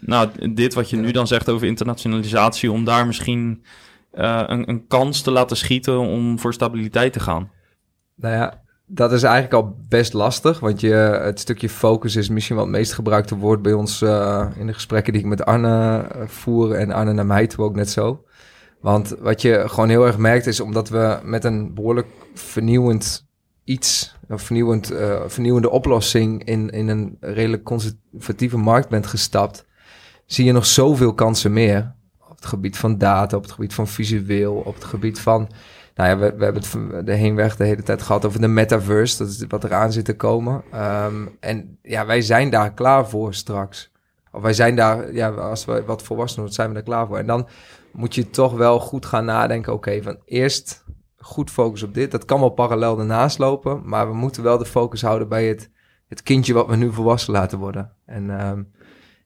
nou, dit wat je nu dan zegt over internationalisatie, om daar misschien een, een kans te laten schieten om voor stabiliteit te gaan? Nou ja, dat is eigenlijk al best lastig, want je, het stukje focus is misschien wel het meest gebruikte woord bij ons uh, in de gesprekken die ik met Arne uh, voer en Arne naar mij toe ook net zo. Want wat je gewoon heel erg merkt is omdat we met een behoorlijk vernieuwend iets, een vernieuwend, uh, vernieuwende oplossing in, in een redelijk conservatieve markt bent gestapt, zie je nog zoveel kansen meer. Op het gebied van data, op het gebied van visueel, op het gebied van nou ja, we, hebben het de heenweg de hele tijd gehad over de metaverse. Dat is wat eraan zit te komen. Um, en ja, wij zijn daar klaar voor straks. Of wij zijn daar, ja, als we wat volwassen worden, zijn we daar klaar voor. En dan moet je toch wel goed gaan nadenken. Oké, van eerst goed focus op dit. Dat kan wel parallel ernaast lopen. Maar we moeten wel de focus houden bij het, het kindje wat we nu volwassen laten worden. En um,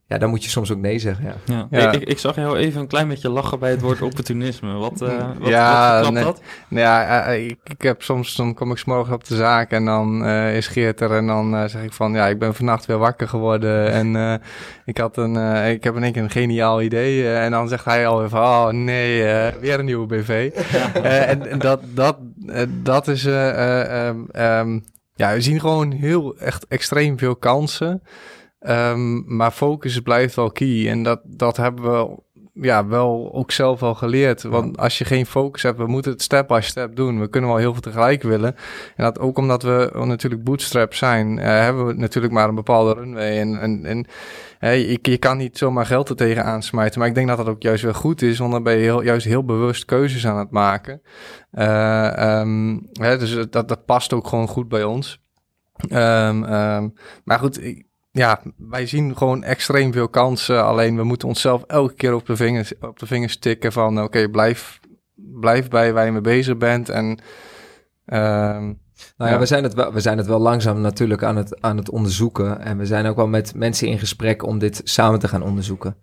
ja, dan moet je soms ook nee zeggen. Ja. ja. Ik, ik, zag jou even een klein beetje lachen bij het woord opportunisme. Wat, uh, wat, ja, wat nee. dat? Nou ja, uh, ik, ik, heb soms, dan kom ik morgen op de zaak en dan uh, is Geert er en dan zeg ik van, ja, ik ben vannacht weer wakker geworden en ik had een, ik heb in één keer een geniaal idee en dan zegt hij alweer van, oh nee, weer een nieuwe BV. (laughs) en, en, dat, dat, dat is, um, um, ja, we zien gewoon heel echt extreem veel kansen. Um, maar focus blijft wel key. En dat, dat hebben we ja, wel ook zelf al geleerd. Want als je geen focus hebt, we moeten het step by step doen. We kunnen wel heel veel tegelijk willen. En dat ook omdat we natuurlijk bootstrap zijn, uh, hebben we natuurlijk maar een bepaalde runway. En, en, en uh, je, je, kan niet zomaar geld er tegen aansmijten. Maar ik denk dat dat ook juist wel goed is, want dan ben je heel, juist heel bewust keuzes aan het maken. Uh, um, hè, dus dat, dat past ook gewoon goed bij ons. Um, um, maar goed, ja, wij zien gewoon extreem veel kansen. Alleen we moeten onszelf elke keer op de vingers, op de vingers tikken van... oké, okay, blijf, blijf bij waar je mee bezig bent. En uh, Nou ja, Ja. We, zijn het wel, we zijn het wel langzaam natuurlijk aan het, aan het onderzoeken. En we zijn ook wel met mensen in gesprek om dit samen te gaan onderzoeken.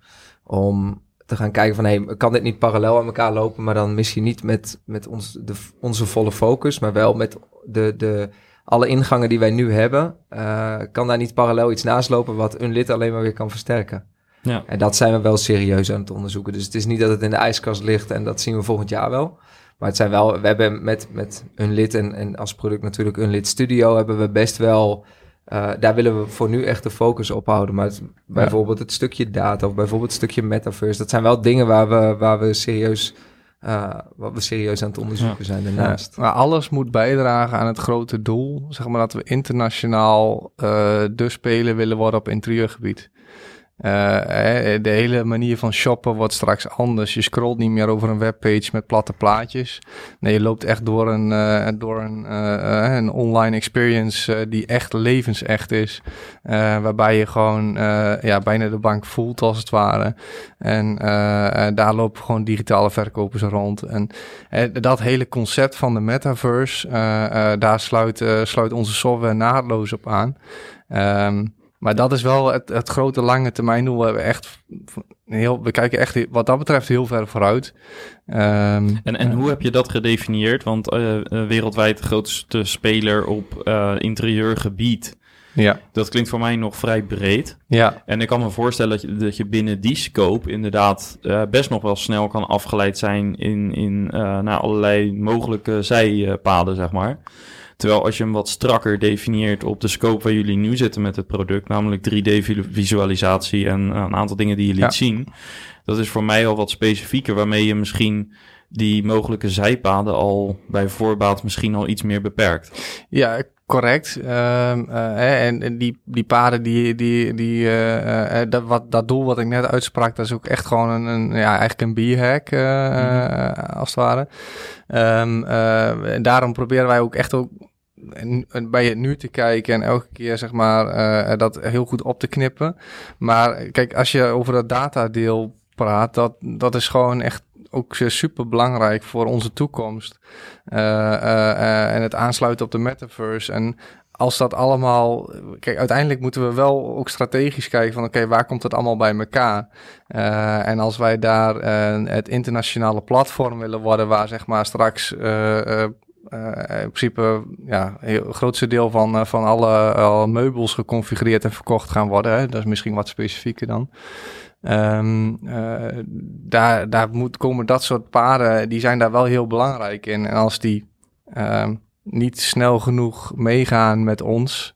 Om te gaan kijken van, hey, kan dit niet parallel aan elkaar lopen? Maar dan misschien niet met, met ons, de, onze volle focus, maar wel met de, de, alle ingangen die wij nu hebben. eh, kan daar niet parallel iets naast lopen wat een lid alleen maar weer kan versterken? Ja. En dat zijn we wel serieus aan het onderzoeken. Dus het is niet dat het in de ijskast ligt en dat zien we volgend jaar wel. Maar het zijn wel, we hebben met, met een lid en, en als product natuurlijk een lid studio, hebben we best wel, eh, daar willen we voor nu echt de focus op houden. Maar het- bijvoorbeeld het stukje data of bijvoorbeeld het stukje metaverse, dat zijn wel dingen waar we, waar we serieus, eh, wat we serieus aan het onderzoeken zijn daarnaast. Maar alles moet bijdragen aan het grote doel. Zeg maar dat we internationaal eh de speler willen worden op interieurgebied. Eh, hè, de hele manier van shoppen wordt straks anders. Je scrolt niet meer over een webpage met platte plaatjes. Nee, je loopt echt door een, eh, door een, eh, eh, een online experience eh, die echt levensecht is. Eh, waarbij je gewoon eh, ja, bijna de bank voelt als het ware. En eh, eh, daar lopen gewoon digitale verkopers rond. En eh, dat hele concept van de metaverse, eh, eh, daar sluit, eh, sluit onze software naadloos op aan. Ehm, maar dat is wel het, het grote lange termijn doel. We, hebben echt heel, we kijken echt wat dat betreft heel ver vooruit. Ehm, En, en hoe heb je dat gedefinieerd? Want eh, eh, wereldwijd de grootste speler op eh, interieurgebied. ja, Dat klinkt voor mij nog vrij breed. ja, En ik kan me voorstellen dat je, dat je binnen die scope inderdaad best nog wel snel kan afgeleid zijn in, in naar allerlei mogelijke zijpaden, zeg maar. Terwijl als je hem wat strakker definieert op de scope waar jullie nu zitten met het product, namelijk 3D-visualisatie en eh, een aantal dingen die je liet Ja. zien, dat is voor mij al wat specifieker, waarmee je misschien die mogelijke zijpaden al bij voorbaat misschien al iets meer beperkt. Ja, correct. Ehm, eh, en, en die, die paden, die, die, die, eh, dat, wat, dat doel wat ik net uitsprak, dat is ook echt gewoon een, een ja, eigenlijk een bierhack, eh, als het ware. Ehm, eh, en daarom proberen wij ook echt ook bij het nu te kijken en elke keer zeg maar eh, dat heel goed op te knippen. Maar kijk, als je over dat datadeel praat, dat, dat is gewoon echt ook super belangrijk voor onze toekomst. Eh, eh, eh, en het aansluiten op de metaverse. En als dat allemaal. Kijk, uiteindelijk moeten we wel ook strategisch kijken van oké, waar komt het allemaal bij elkaar? Eh, en als wij daar eh, het internationale platform willen worden, waar zeg maar straks. eh, eh, eh, in principe ja, het grootste deel van, eh, van alle, alle meubels geconfigureerd en verkocht gaan worden. Hè? Dat is misschien wat specifieker dan. Ehm, eh, daar daar moet, komen dat soort paden, die zijn daar wel heel belangrijk in. En als die ehm, niet snel genoeg meegaan met ons,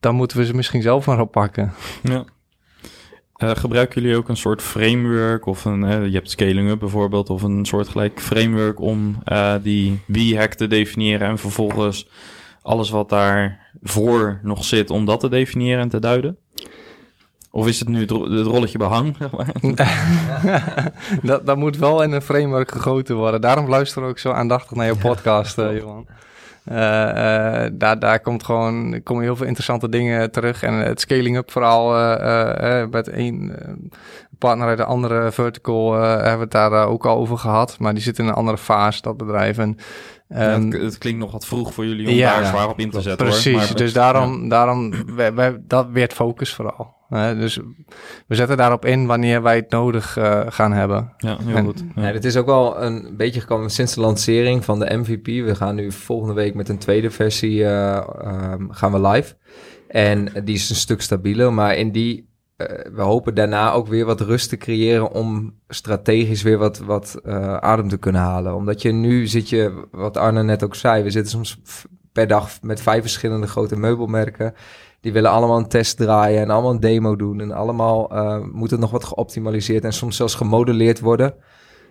dan moeten we ze misschien zelf maar oppakken. Ja. Eh, gebruiken jullie ook een soort framework of een, eh, je hebt scaling up bijvoorbeeld, of een soortgelijk framework om eh, die V-hack te definiëren en vervolgens alles wat daarvoor nog zit om dat te definiëren en te duiden? Of is het nu het, ro- het rolletje behang, zeg maar? (laughs) (laughs) dat, dat moet wel in een framework gegoten worden. Daarom luister ik ook zo aandachtig naar je podcast, Johan. Eh, eh, daar, daar komt gewoon, komen heel veel interessante dingen terug. En het scaling-up verhaal eh, met één partner uit de andere vertical hebben we het daar ook al over gehad. Maar die zit in een andere fase, dat bedrijf. En, Ja, ehm, het, het klinkt nog wat vroeg voor jullie om ja, daar zwaar op in te zetten. Precies, hoor. Maar- dus daarom, daarom wij, wij, dat werd focus vooral. hè. dus we zetten daarop in wanneer wij het nodig eh, gaan hebben. Ja, heel En- goed. Ja. Nee, het is ook wel een beetje gekomen sinds de lancering van de MVP. We gaan nu volgende week met een tweede versie eh, ehm, gaan we live. En die is een stuk stabieler, maar in die we hopen daarna ook weer wat rust te creëren om strategisch weer wat, wat eh, adem te kunnen halen. Omdat je nu zit je, wat Arne net ook zei, we zitten soms per dag met vijf verschillende grote meubelmerken. Die willen allemaal een test draaien en allemaal een demo doen. En allemaal eh, moet het nog wat geoptimaliseerd en soms zelfs gemodelleerd worden.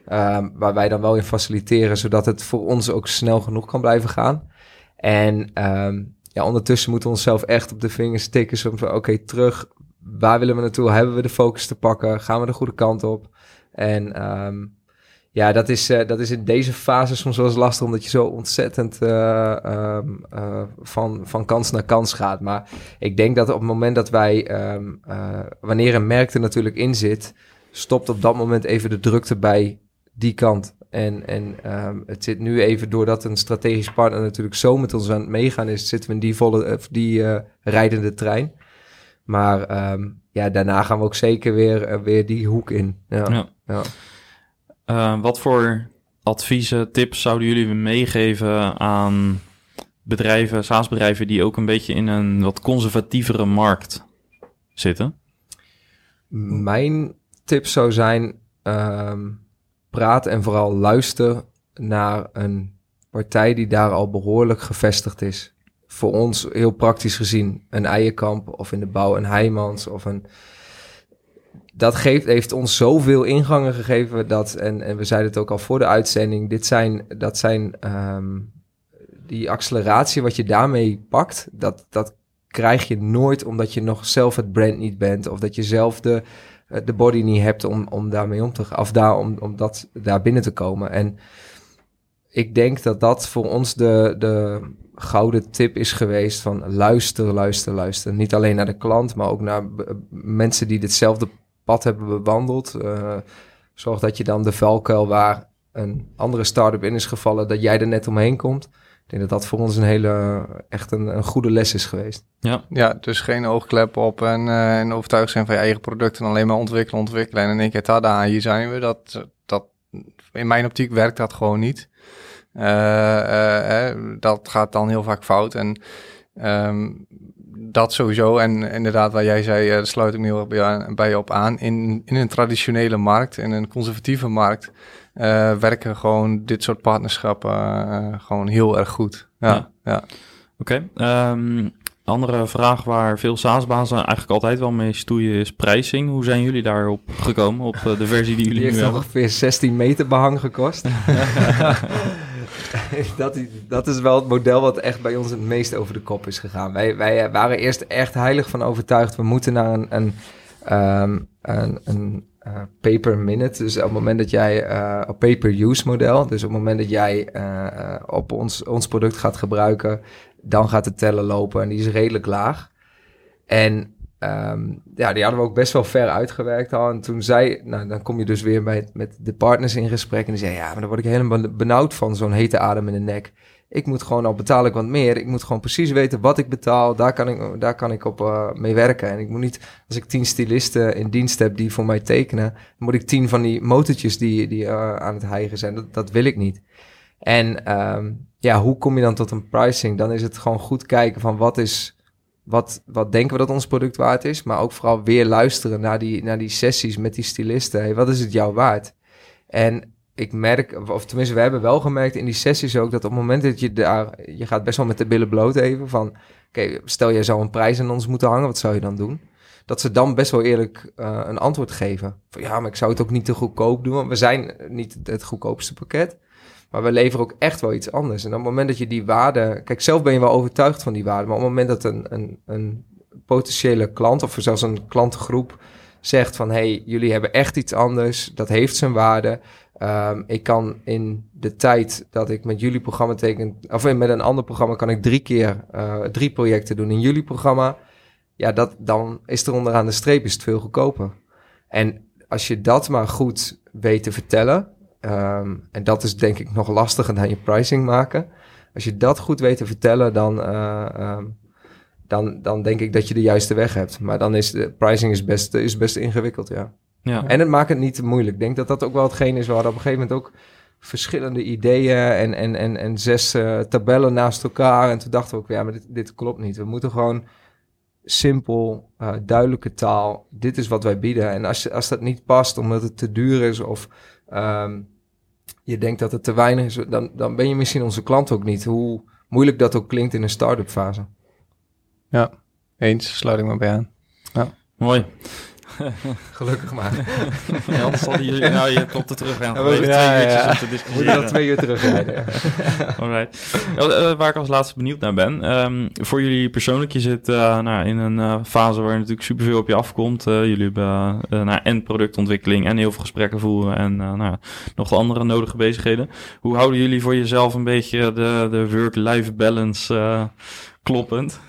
Ehm, waar wij dan wel in faciliteren, zodat het voor ons ook snel genoeg kan blijven gaan. En ehm, ja, ondertussen moeten we onszelf echt op de vingers tikken. Zo oké, terug. Waar willen we naartoe? Hebben we de focus te pakken? Gaan we de goede kant op? En ehm, ja, dat is, eh, dat is in deze fase soms wel eens lastig, omdat je zo ontzettend eh, ehm, eh, van, van kans naar kans gaat. Maar ik denk dat op het moment dat wij, ehm, eh, wanneer een merk er natuurlijk in zit, stopt op dat moment even de drukte bij die kant. En, en het zit nu even, doordat een strategisch partner natuurlijk zo met ons aan het meegaan is, zitten we in die volle, die rijdende trein. Maar ehm, ja, daarna gaan we ook zeker weer, eh, weer die hoek in. Ja. Ja. Ja. Eh, wat voor adviezen, tips zouden jullie meegeven aan bedrijven, SaaS-bedrijven die ook een beetje in een wat conservatievere markt zitten? Mijn tip zou zijn: ehm, praat en vooral luister naar een partij die daar al behoorlijk gevestigd is. Voor ons heel praktisch gezien, een Eierkamp of in de bouw een Heijmans of een. Dat geeft, heeft ons zoveel ingangen gegeven dat, en, en we zeiden het ook al voor de uitzending, dit zijn, dat zijn ehm, die acceleratie wat je daarmee pakt, dat, dat krijg je nooit omdat je nog zelf het brand niet bent of dat je zelf de, eh, de body niet hebt om, om daarmee om te gaan, of daar, om, om dat, daar binnen te komen. En ik denk dat dat voor ons de, de gouden tip is geweest van luister, luister, luister. Niet alleen naar de klant, maar ook naar b- mensen die ditzelfde pad hebben bewandeld. Eh, zorg dat je dan de vuilkuil waar een andere start-up in is gevallen, dat jij er net omheen komt. Ik denk dat dat voor ons een hele, echt een, een goede les is geweest. Ja, Ja, dus geen oogklep op en, eh, en overtuigd zijn van je eigen product en alleen maar ontwikkelen, ontwikkelen. En in één keer, tada, hier zijn we. Dat, dat, in mijn optiek werkt dat gewoon niet. Eh, eh, eh, dat gaat dan heel vaak fout. En ehm, dat sowieso. En inderdaad, wat jij zei, eh, daar sluit ik me heel erg bij, je op aan. In, in een traditionele markt, in een conservatieve markt, eh, werken gewoon dit soort partnerschappen eh, gewoon heel erg goed. Ja, Ja. ja. oké. Ehm, andere vraag waar veel SaaS-bazen eigenlijk altijd wel mee stoeien is pricing. Hoe zijn jullie daarop gekomen, op de versie die jullie Die nu heeft hebben? ongeveer 16 meter behang gekost. (laughs) (laughs) (laughs) dat, dat is wel het model wat echt bij ons het meest over de kop is gegaan. Wij, wij waren eerst echt heilig van overtuigd. We moeten naar een, een, ehm, een, een eh, paper minute. Dus op het moment dat jij eh een pay-per-use model. Dus op het moment dat jij eh, op ons, ons product gaat gebruiken, dan gaat de teller lopen. En die is redelijk laag. En Ehm, ja, die hadden we ook best wel ver uitgewerkt al. En toen zei, nou, dan kom je dus weer bij, met de partners in gesprek. En die zei, ja, maar dan word ik helemaal benauwd van zo'n hete adem in de nek. Ik moet gewoon, al betaal ik wat meer. Ik moet gewoon precies weten wat ik betaal. Daar kan ik, daar kan ik op eh, mee werken. En ik moet niet, als ik tien stylisten in dienst heb die voor mij tekenen, moet ik tien van die motortjes die, die eh, aan het hijgen zijn. Dat, dat wil ik niet. En ehm, ja, hoe kom je dan tot een pricing? Dan is het gewoon goed kijken van wat is wat, wat denken we dat ons product waard is, maar ook vooral weer luisteren naar die, naar die sessies met die stylisten. Hey, wat is het jou waard? En ik merk, of tenminste, we hebben wel gemerkt in die sessies ook dat op het moment dat je daar, je gaat best wel met de billen bloot even van, oké, stel jij zou een prijs aan ons moeten hangen, wat zou je dan doen? Dat ze dan best wel eerlijk uh, een antwoord geven. Van ja, maar ik zou het ook niet te goedkoop doen, want we zijn niet het goedkoopste pakket. Maar we leveren ook echt wel iets anders. En op het moment dat je die waarde... Kijk, zelf ben je wel overtuigd van die waarde. Maar op het moment dat een, een, een potentiële klant... of zelfs een klantengroep zegt van... hey, jullie hebben echt iets anders. Dat heeft zijn waarde. Um, ik kan in de tijd dat ik met jullie programma teken... of met een ander programma kan ik drie keer uh, drie projecten doen in jullie programma. Ja, dat, dan is er onderaan de streep is het veel goedkoper. En als je dat maar goed weet te vertellen... Um, en dat is denk ik nog lastiger dan je pricing maken. Als je dat goed weet te vertellen, dan, uh, um, dan, dan denk ik dat je de juiste weg hebt. Maar dan is de pricing is best, is best ingewikkeld, ja. ja. En het maakt het niet te moeilijk. Ik denk dat dat ook wel hetgeen is. We hadden op een gegeven moment ook verschillende ideeën en, en, en, en zes uh, tabellen naast elkaar. En toen dachten we ook, ja, maar dit, dit klopt niet. We moeten gewoon simpel, uh, duidelijke taal. Dit is wat wij bieden. En als, als dat niet past, omdat het te duur is of um, je denkt dat het te weinig is, dan, dan ben je misschien onze klant ook niet. Hoe moeilijk dat ook klinkt in een start-up fase. Ja, eens, sluit ik me bij aan. Ja. Mooi. (laughs) Gelukkig maar. ja, anders hadden jullie nou je kopte terug gaan. Ja, we twee uurtjes ja. om te We moeten twee uur terugrijden. (laughs) Alright. Uh, waar ik als laatste benieuwd naar ben. Um, voor jullie persoonlijk, je zit uh, nou, in een uh, fase waar natuurlijk superveel op je afkomt. jullie hebben nou, en productontwikkeling en heel veel gesprekken voeren en nou, nog de andere nodige bezigheden. Hoe houden jullie voor jezelf een beetje de, de work-life balance kloppend?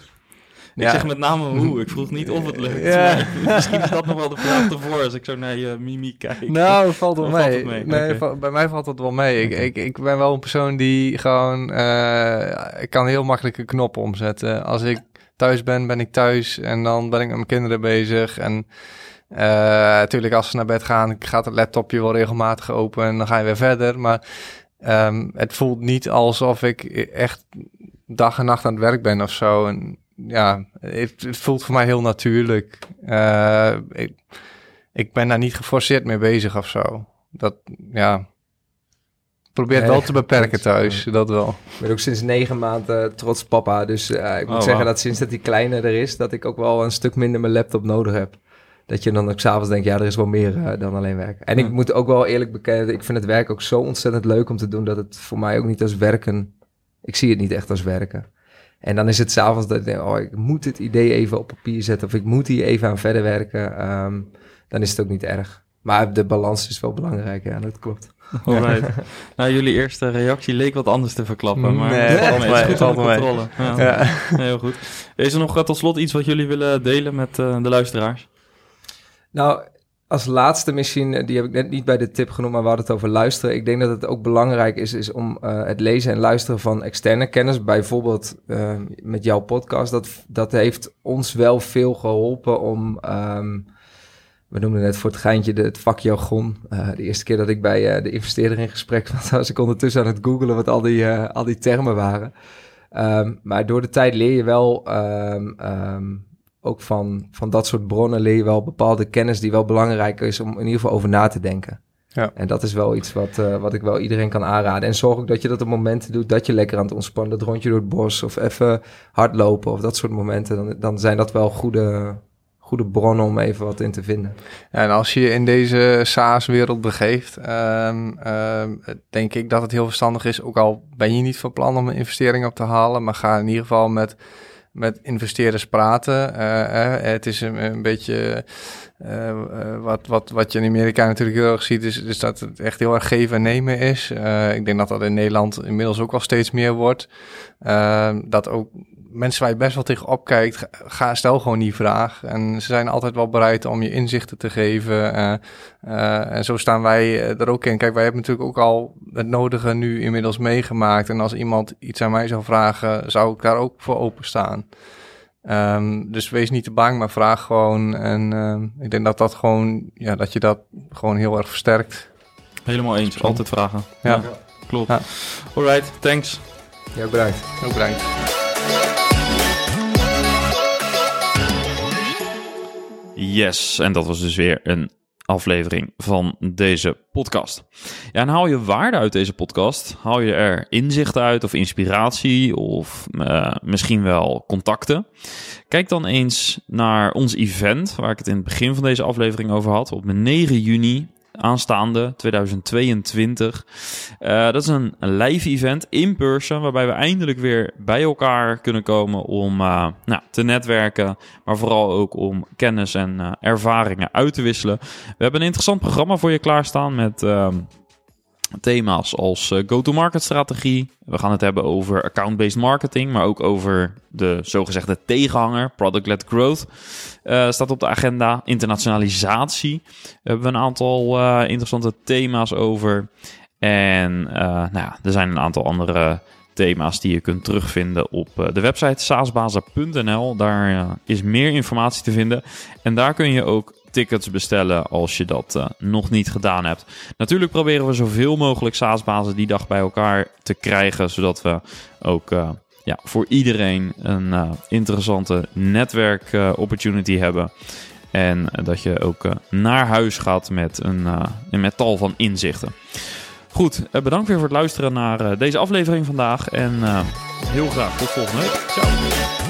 Ik zeg met name hoe. Ik vroeg niet of het lukt. Ja. (laughs) Misschien is dat nog wel de vraag ervoor als ik zo naar je mimiek kijk. Nou, valt wel valt mee. Nee, bij mij valt het wel mee. Ik, ik, ik ben wel een persoon die gewoon... eh, ik kan heel makkelijk een knop omzetten. Als ik thuis ben, ben ik thuis. En dan ben ik met mijn kinderen bezig. En eh, natuurlijk als ze naar bed gaan, gaat het laptopje wel regelmatig open. En dan ga je weer verder. Maar ehm, het voelt niet alsof ik echt dag en nacht aan het werk ben of zo. En ja, het, het voelt voor mij heel natuurlijk. Eh, ik, ik ben daar niet geforceerd mee bezig of zo. Dat, ja. Probeer het Nee, wel te beperken thuis, dat wel. Ik ben ook sinds negen maanden trots papa. Dus eh, ik moet Oh, zeggen dat sinds dat die kleiner er is, dat ik ook wel een stuk minder mijn laptop nodig heb. Dat je dan ook s'avonds denkt, ja, er is wel meer eh, dan alleen werken. En Ja. ik moet ook wel eerlijk bekennen, ik vind het werk ook zo ontzettend leuk om te doen, dat het voor mij ook niet als werken, ik zie het niet echt als werken. En dan is het s'avonds dat ik denk, oh, ik moet dit idee even op papier zetten, of ik moet hier even aan verder werken. Ehm, dan is het ook niet erg. Maar de balans is wel belangrijk, ja, dat klopt. (laughs) Alright. nou, jullie eerste reactie leek wat anders te verklappen. Maar Nee, het valt mee. Is goed valt onder controle. Ja. Ja. Heel goed. Is er nog eh, tot slot iets wat jullie willen delen met eh, de luisteraars? Nou, als laatste misschien, eh, die heb ik net niet bij de tip genoemd, maar we hadden het over luisteren. Ik denk dat het ook belangrijk is, is om eh, het lezen en luisteren van externe kennis. Bijvoorbeeld eh, met jouw podcast. Dat, dat heeft ons wel veel geholpen om, ehm, we noemden net voor het geintje het vakjargon. Eh de eerste keer dat ik bij de investeerder in gesprek (laughs) was, was ik ondertussen aan het googelen wat al die, al die termen waren. Ehm, maar door de tijd leer je wel ehm, ook van, van dat soort bronnen leer je wel bepaalde kennis die wel belangrijk is om in ieder geval over na te denken. Ja. En dat is wel iets wat, eh, wat ik wel iedereen kan aanraden. En zorg ook dat je dat op momenten doet dat je lekker aan het ontspannen, dat rondje door het bos of even hardlopen of dat soort momenten. Dan, dan zijn dat wel goede, goede bronnen om even wat in te vinden. En als je je in deze SaaS-wereld begeeft, ehm, ehm, denk ik dat het heel verstandig is, ook al ben je niet van plan om een investering op te halen, maar ga in ieder geval met, met investeerders praten. Eh, eh, het is een, een beetje eh, wat, wat, wat je in Amerika natuurlijk heel erg ziet, is, is dat het echt heel erg geven en nemen is. Ik denk dat dat in Nederland inmiddels ook wel steeds meer wordt. Dat ook mensen waar je best wel tegen opkijkt, ga- stel gewoon die vraag. En ze zijn altijd wel bereid om je inzichten te geven. eh, eh, en zo staan wij eh, er ook in. Kijk, wij hebben natuurlijk ook al het nodige nu inmiddels meegemaakt. En als iemand iets aan mij zou vragen, zou ik daar ook voor openstaan. Ehm dus wees niet te bang, maar vraag gewoon. En ehm, ik denk dat dat gewoon, ja, dat je dat gewoon heel erg versterkt. Helemaal eens. Altijd vragen. Ja. Klopt. Ja. Alright, thanks. Ja, bedankt. Heel bedankt. Yes, en dat was dus weer een aflevering van deze podcast. Ja, en haal je waarde uit deze podcast? Haal je er inzichten uit of inspiratie of eh, misschien wel contacten? Kijk dan eens naar ons event, waar ik het in het begin van deze aflevering over had, op 9 juni aanstaande 2022. Eh, dat is een live event in person, waarbij we eindelijk weer bij elkaar kunnen komen om eh, nou, te netwerken, maar vooral ook om kennis en eh, ervaringen uit te wisselen. We hebben een interessant programma voor je klaarstaan met ehm, thema's als eh, go-to-market strategie. We gaan het hebben over account-based marketing, maar ook over de zogezegde tegenhanger, product-led growth. eh, staat op de agenda. Internationalisatie. Hebben we een aantal eh, interessante thema's over. En nou ja, er zijn een aantal andere thema's die je kunt terugvinden op de website saasbazen.nl. Daar is meer informatie te vinden. En daar kun je ook tickets bestellen als je dat eh, nog niet gedaan hebt. Natuurlijk proberen we zoveel mogelijk SaaS-bazen die dag bij elkaar te krijgen, zodat we ook eh, ja, voor iedereen een eh, interessante netwerk-opportunity hebben. En dat je ook naar huis gaat met een, met tal van inzichten. Goed, bedankt weer voor het luisteren naar deze aflevering vandaag. En heel graag tot volgende week. Ciao.